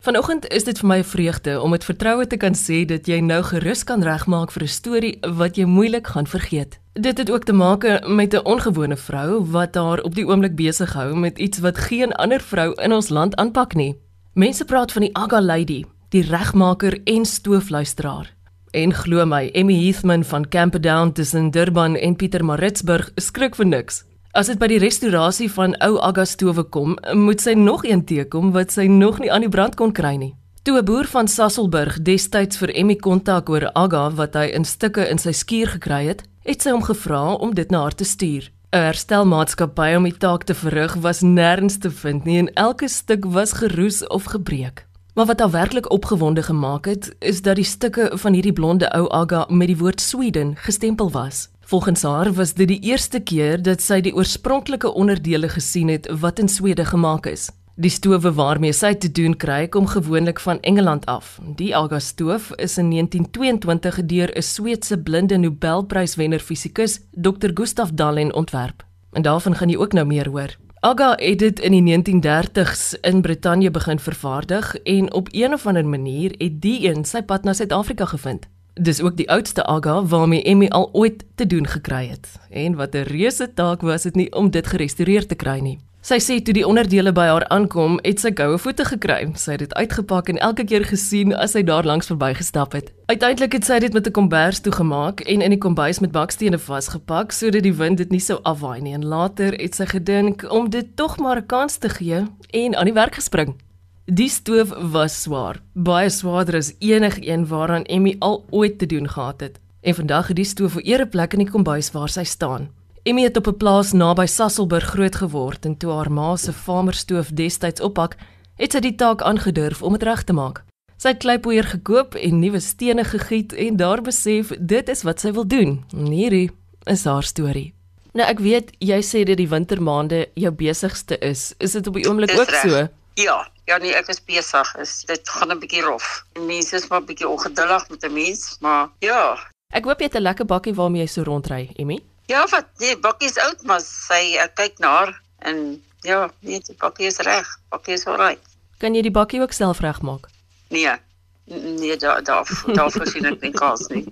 Vanoggend is dit vir my 'n vreugde om met vertroue te kan sê dat jy nou gerus kan regmaak vir 'n storie wat jy moeilik gaan vergeet. Dit het ook te maak met 'n ongewone vrou wat haar op die oomblik besig hou met iets wat geen ander vrou in ons land aanpak nie. Mense praat van die Aga Lady, die regmaker en stoofluisteraar. En glo my, Emmy Heathman van Camperdown tussen Durban en Pietermaritzburg skrik vir niks. As dit by die restaurasie van ou Agastowe kom, moet sy nog een teekom wat sy nog nie aan die brand kon kry nie. Toe 'n boer van Sasselburg destyds vir Emmy kontak oor Aga wat hy in stukke in sy skuur gekry het, het sy hom gevra om dit na haar te stuur. 'n Herstelmaatskappy om die taak te verrig was nêrens te vind nie en elke stuk was geroes of gebreek. Maar wat haar werklik opgewonde gemaak het, is dat die stukke van hierdie blonde ou Aga met die woord Sweden gestempel was. Volgens haar was dit die eerste keer dat sy die oorspronklike onderdele gesien het wat in Swede gemaak is. Die stowwe waarmee sy te doen kry kom gewoonlik van Engeland af. Die Aga stoof is in 1922 deur 'n Sweedse blinde Nobelpryswenner fisikus, Dr. Gustav Dalén ontwerp. En daarvan gaan jy ook nou meer hoor. Aga het dit in die 1930s in Brittanje begin vervaardig en op een of ander manier het die een sy pad na Suid-Afrika gevind. Dis ook die oudste aga waarmee Emmy al ooit te doen gekry het. En wat 'n reuse taak was dit nie om dit gerestoreer te kry nie. Sy sê toe die onderdele by haar aankom, het sy goue voete gekry. Sy het dit uitgepak en elke keer gesien as sy daar langs verbygestap het. Uiteindelik het sy dit met 'n kombers toegemaak en in die kombuis met bakstene vasgepak sodat die wind dit nie sou afwaai nie. En later het sy gedink om dit tog maar 'n kans te gee en aan die werk gespring. Die stoof was swaar, baie swaarder as enigiets waaraan Emmy al ooit te doen gehad het. En vandag het die stoof 'n ereplek in die kombuis waar sy staan. Emmy het op 'n plaas naby Sasselburg groot geword en toe haar ma se farmerstoof destyds oppak, het sy die taak aangedurf om dit reg te maak. Sy het kleipoeier gekoop en nuwe stene gegiet en daar besef dit is wat sy wil doen. Hierdie is haar storie. Nou ek weet jy sê dit die wintermaande jou besigste is. Is dit op die oomblik ook so? Ja, ja nee, ek is besig. Is dit gaan 'n bietjie rof. Mense is maar bietjie ongeduldig met 'n mens, maar ja. Ek hoop jy het 'n lekker bakkie waarmee jy so rondry, Emmy. Ja, wat? Nee, bakkie is oud, maar sy ek kyk na haar en ja, nee, die bakkie is reg. Bakkie is reg. Kan jy die bakkie ook self regmaak? Nee. Nee, daar daar daar voorsien ek nie kans nie.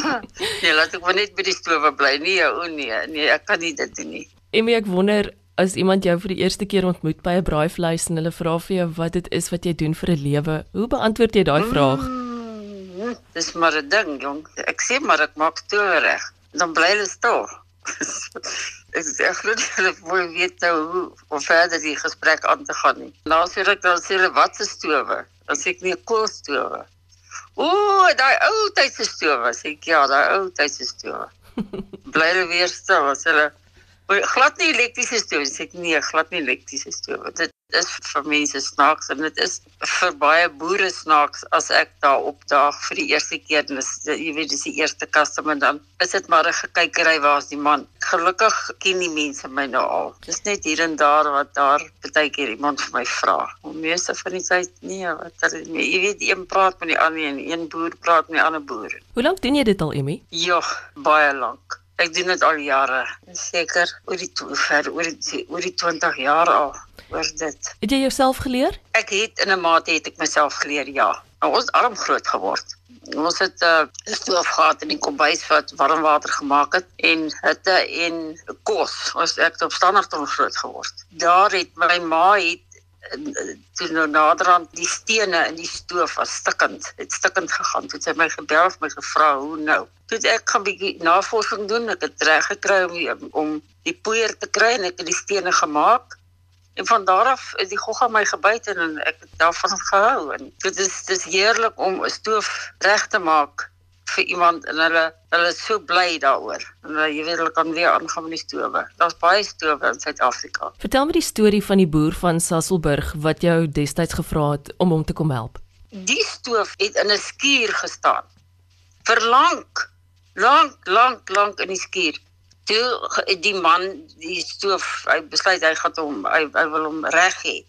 nee, laat ek maar net by die stowwe bly. Nee, o nee, nee, ek kan nie dit doen nie. Emmy, ek wonder as iemand jou vir die eerste keer ontmoet by 'n braaivleis en hulle vra vir jou wat dit is wat jy doen vir 'n lewe, hoe beantwoord jy daai vraag? Mm, dis maar 'n ding, jong. Ek sê maar ek maak toe reg. Dan bly hulle stil. ek sê groot hulle wil weet nou hoe om verder die gesprek aan te gaan nie. Nou sê ek dan sê hulle wat se stowwe? Dan sê ek nie koolstowwe. Ooh, daai ou tydse stowwe, sê ek ja, daai ou tydse stowwe. bly hulle weer stil as hulle glad nie elektriese stowwe, sê ek nee, glad nie elektriese stowwe. Dit is vir mense snaaks en dit is vir baie boere snaaks as ek daar opdaag vir die eerste keer en dis jy weet dis die eerste customer dan is dit maar 'n gekykery waar's die man. Gelukkig ken die mense my nou al. Dis net hier en daar wat daar baie keer iemand vir my vra. Om meeste van die tyd nee, wat hulle nee, jy weet een praat met die ander en een boer praat met 'n ander boer. Hoe lank doen jy dit al, Emmy? Ja, baie lank. Ek doen dit al jare. Seker oor die ver oor die oor die 20 jaar al oor dit. Het jy jouself geleer? Ek het in 'n mate het ek myself geleer, ja. Nou, ons arm groot geword. Ons het 'n uh, stoof gehad in die kombuis wat warm water gemaak het en hitte en kos. Ons het op standaard groot geword. Daar het my ma het toe nou naderhand die stene in die stoof was stikkend. Dit stikkend gegaan. Toe het sy my gebel en my gevra hoe nou. Toe ek gaan bietjie navorsing doen. Ek het reg gekry om om die poeier te kry en ek het die stene gemaak. En van daar af is die gogga my gebyt en ek het daarvan gehou en dit is dis heerlik om 'n stoof reg te maak vir iemand en hulle hulle is so bly daaroor. En hulle jy weet hulle kan weer aangaan met die stowwe. Daar's baie stowwe in Suid-Afrika. Vertel my die storie van die boer van Sasselburg wat jou destyds gevra het om hom te kom help. Die stoof het in 'n skuur gestaan. Vir lank, lank, lank, lank in die skuur. Toe die man die stoof, hy besluit hy gaan hom hy, hy wil hom reg hê.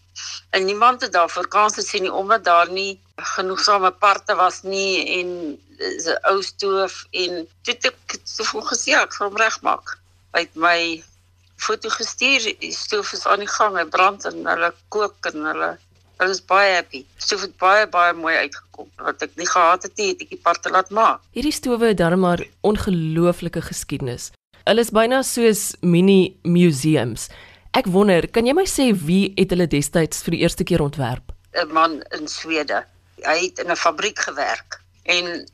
En niemand het daarvoor kans gesien nie omdat daar nie genoegsame parte was nie en 'n ou stoof en toe ek so vroeg gesê ek gaan regmaak. Hy het my foto gestuur, die stoof is aan die gang, hy brand en hulle kook en hulle Hulle is baie happy. Stoof het baie baie mooi uitgekom. Wat ek nie gehad het nie, het ek die parte laat maak. Hierdie stowwe het darm maar ongelooflike geskiedenis. Hulle is byna soos mini museums. Ek wonder, kan jy my sê wie het hulle destyds vir die eerste keer ontwerp? 'n Man in Swede. Hy het in 'n fabriek gewerk en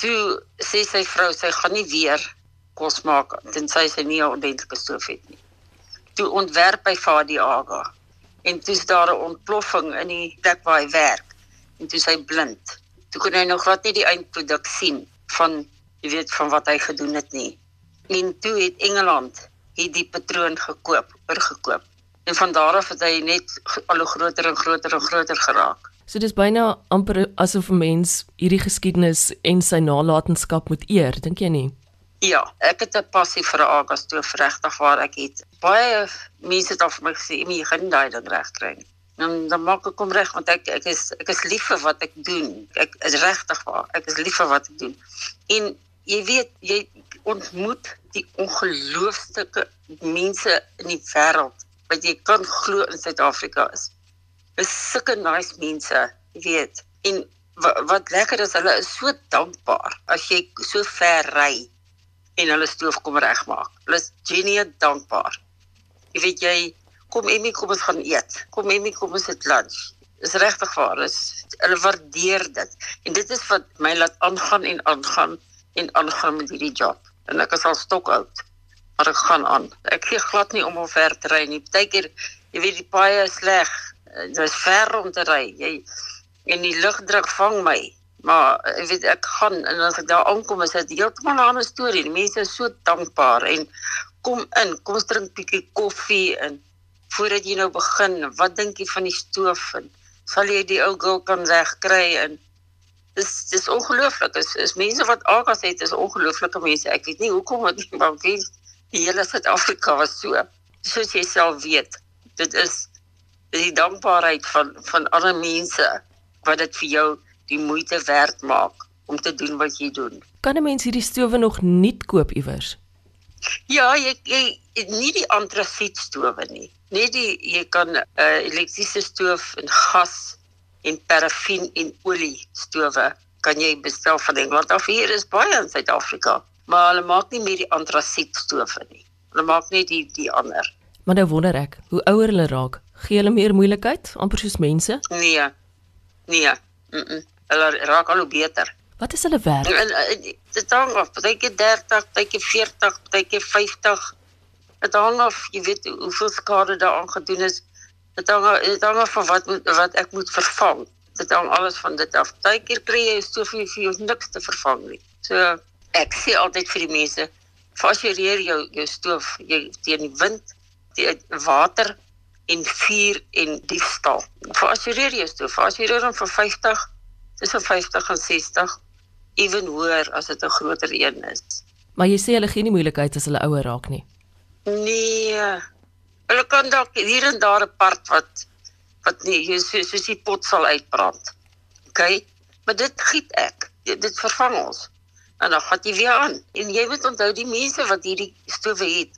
toe sê sy vrou sy gaan nie weer kos maak tensy sy nie 'n ordentlike stoof het nie. Toe ontwerp hy vir die Aga en toe is daar 'n ontploffing in die plek waar hy werk en toe is hy blind. Toe kon hy nog glad nie die eindproduk sien van jy weet van wat hy gedoen het nie. En toe het Engeland hierdie patroon gekoop, oorgekoop. En van daar af het hy net al hoe groter en groter en groter geraak. So dis byna amper asof 'n mens hierdie geskiedenis en sy nalatenskap moet eer, dink jy nie? Ja, ek het 'n passie vir agas toe regtig waar ek het. Baie mense al vir my gesê, "Jy gaan daai ding reg kry." Dan dan maak ek kom reg want ek ek is ek is lief vir wat ek doen. Ek is regtig waar. Ek is lief vir wat ek doen. En jy weet, jy ontmoet die ongelooflike mense in die wêreld wat jy kan glo in Suid-Afrika is. Dis sulke nice mense, weet. En wat, lekker is, hulle is so dankbaar as jy so ver ry en hulle stoof kom regmaak. Hulle is genie dankbaar. Jy weet jy kom Emmy kom ons gaan eet. Kom Emmy kom ons het lunch. Dis regtig waar. Dis hulle waardeer dit. En dit is wat my laat aangaan en aangaan en aangaan met hierdie job. En ek is al stokoud. Maar ek gaan aan. Ek gee glad nie om om ver te ry nie. Partykeer jy weet die paaie is sleg. Dit is ver om te ry. Jy en die lugdruk vang my. Maar ek weet ek gaan en as ek daar aankom is dit heeltemal 'n ander storie. Die mense is so dankbaar en kom in, kom drink bietjie koffie en voordat jy nou begin, wat dink jy van die stoof en sal jy die ou girl kan regkry en dis dis ongelooflik. Is is mense wat agas het, is ongelooflike mense. Ek weet nie hoekom dit nie, maar wie die hele Suid-Afrika was so. Soos jy self weet, dit is die dankbaarheid van van alle mense wat dit vir jou die moeite werd maak om te doen wat jy doen. Kan 'n mens hierdie stowwe nog nuut koop iewers? Ja, jy, jy nie die antrasietstowwe nie. Net die jy kan 'n uh, elektriese stoof en gas en parafin en olie stowwe kan jy bestel van Engeland af. Hier is baie in Suid-Afrika, maar hulle maak nie meer die antrasietstowwe nie. Hulle maak net die die ander. Maar nou wonder ek, hoe ouer hulle raak, gee hulle meer moeilikheid, amper soos mense? Nee. Nee. Mm. -mm hulle raak al hoe beter. Wat is hulle werk? Dit hang af, partyke 30, partyke 40, partyke 50. Dit hang af, jy weet hoeveel skade daaraan gedoen is. Dit hang dit hang af van wat wat ek moet vervang. Dit hang alles van dit af. Partykeer kry jy soveel vir jou niks te vervang nie. So ek sê altyd vir die mense, fasieer jou jou stoof jy teen die wind, teen water en vuur en diefstal. Fasieer jou stoof, fasieer hom vir 50 tussen 50 en 60 ewen hoër as dit 'n groter een is. Maar jy sê hulle gee nie moeilikheid as hulle ouer raak nie. Nee. Hulle kan dalk hier en daar 'n part wat wat nie jy soos, soos die pot sal uitbrand. OK? Maar dit giet ek. Dit vervang ons. En dan gaan jy weer aan. En jy moet onthou die mense wat hierdie stowwe het.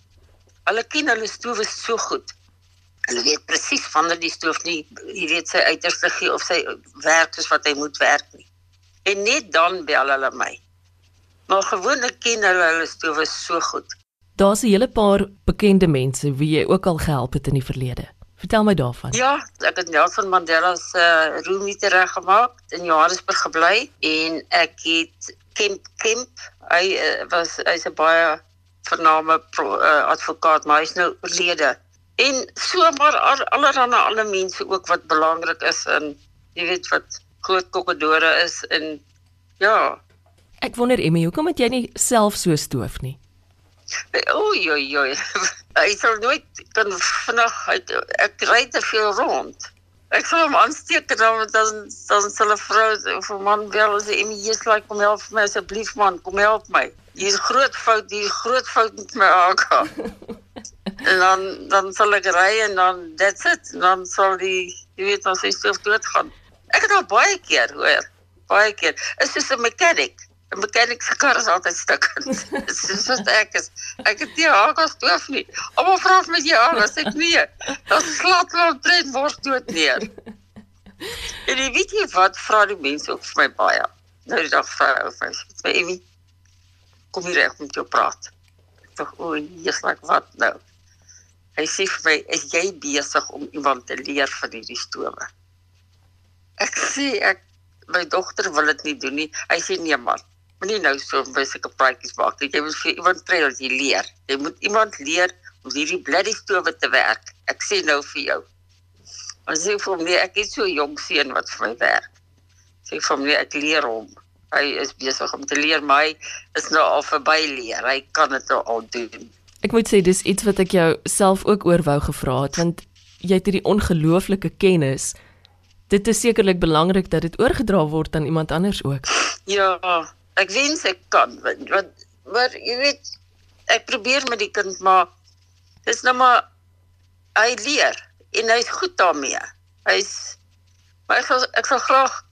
Hulle ken hulle stowwe so goed. Hulle weet presies wanneer die stoof nie, jy weet sy uiterste gee of sy werk soos wat hy moet werk nie. En net dan bel hulle my. Maar gewoonlik ken hulle hulle stoof so goed. Daar's 'n hele paar bekende mense wie jy ook al gehelp het in die verlede. Vertel my daarvan. Ja, ek het Nelson Mandela se uh, roomie reg gemaak in Johannesburg gebly en ek het Kemp Kemp, hy uh, was hy's 'n baie vername uh, advokaat, maar hy's nou oorlede en so maar allerhande ander mense ook wat belangrik is in jy weet wat groot kokkedore is in ja. Ek wonder Emmy hoekom het jy nie self so stoof nie? Oei oei oei. Ek sal nooit kan vinnig uit ek ry te veel rond ek sal hom aansteek dan dan dan sal 'n vrou of 'n man wel sê Emmy jy's like kom help my asseblief man kom help my. Hier's groot fout hier groot fout met my AK en dan dan sal ek ry en dan that's it. Dan sal die jy weet as hy stoof dood gaan ek het al baie keer hoor baie keer. Is soos 'n mechanic 'n mechanic se kar is altyd stukkend dis is wat ek is ek het nie hakas stoof nie almal vra of met jy hakas ek nee dan slaat hulle tred word dood neer en jy weet jy wat vra die mense ook vir my baie. Nou die dag vra ou vir my, "Amy, kom hier reg met jou praat." Ek sê, "O, jy's like wat nou?" Hy sê vir my, "Is jy besig om iemand te leer van hierdie stowe?" Ek sê ek my dogter wil dit nie doen nie. Hy sê nee man, moenie nou so sulke praatjies maak. Jy moet vir iemand trail jy leer. Jy moet iemand leer om hierdie bloody stowe te werk. Ek sê nou vir jou. Ons sê vir my ek is so jong seun wat vir my werk. Sê vir my ek leer hom. Hy is besig om te leer my is nou al verby leer. Hy kan dit nou al doen. Ek moet sê dis iets wat ek jou self ook oor wou gevra het want jy het hierdie ongelooflike kennis dit is sekerlik belangrik dat dit oorgedra word aan iemand anders ook. Ja, ek wens ek kan, want maar jy weet ek probeer met die kind maar dis nou maar hy leer en hy's goed daarmee. Hy's maar ek sal ek sal graag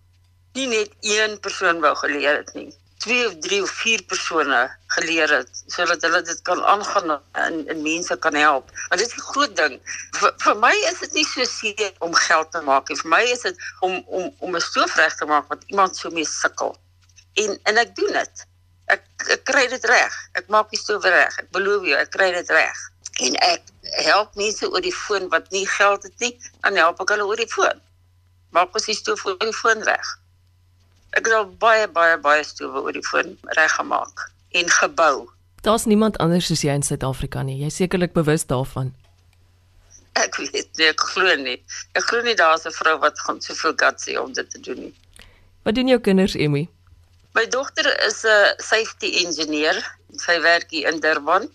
nie net een persoon wou geleer het nie twee of drie of vier persone geleer het sodat hulle dit kan aangaan en, en mense kan help. Want dit is 'n groot ding. Vir, vir my is dit nie so seer om geld te maak nie. Vir my is dit om om om 'n stoof reg te maak wat iemand so mee sukkel. En en ek doen dit. Ek ek kry dit reg. Ek maak die stoof reg. Ek beloof jou, ek kry dit reg. En ek help mense oor die foon wat nie geld het nie, dan help ek hulle oor die foon. Maak ons die stoof oor die foon reg. Ek het al baie baie baie stowwe oor die foon reggemaak en gebou. Daar's niemand anders soos jy in Suid-Afrika nie. Jy sekerlik bewus daarvan. Ek weet nie, ek glo nie. Ek glo nie daar's 'n vrou wat gaan soveel guts hê om dit te doen nie. Wat doen jou kinders, Emmy? My dogter is 'n safety engineer. Sy werk hier in Durban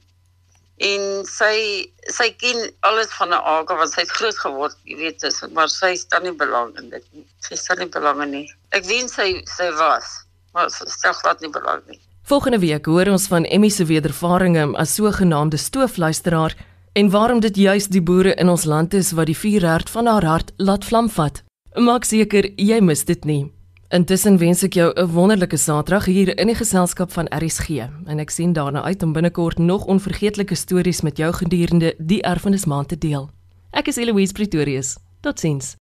en sy sy ken alles van 'n aga want sy het groot geword, jy weet, dis, maar sy staan nie belang in dit nie. Sy staan nie belang in nie. Ek wens sy sy was, maar sy stel glad nie belang nie. Volgende week hoor ons van Emmy se wedervarings as sogenaamde stoofluisteraar en waarom dit juis die boere in ons land is wat die vuurherd van haar hart laat vlam vat. Maak seker jy mis dit nie. Intussen wens ek jou 'n wonderlike Saterdag hier in die geselskap van RSG en ek sien daarna uit om binnekort nog onvergeetlike stories met jou gedurende die erfenis maand te deel. Ek is Eloise Pretorius. Totsiens.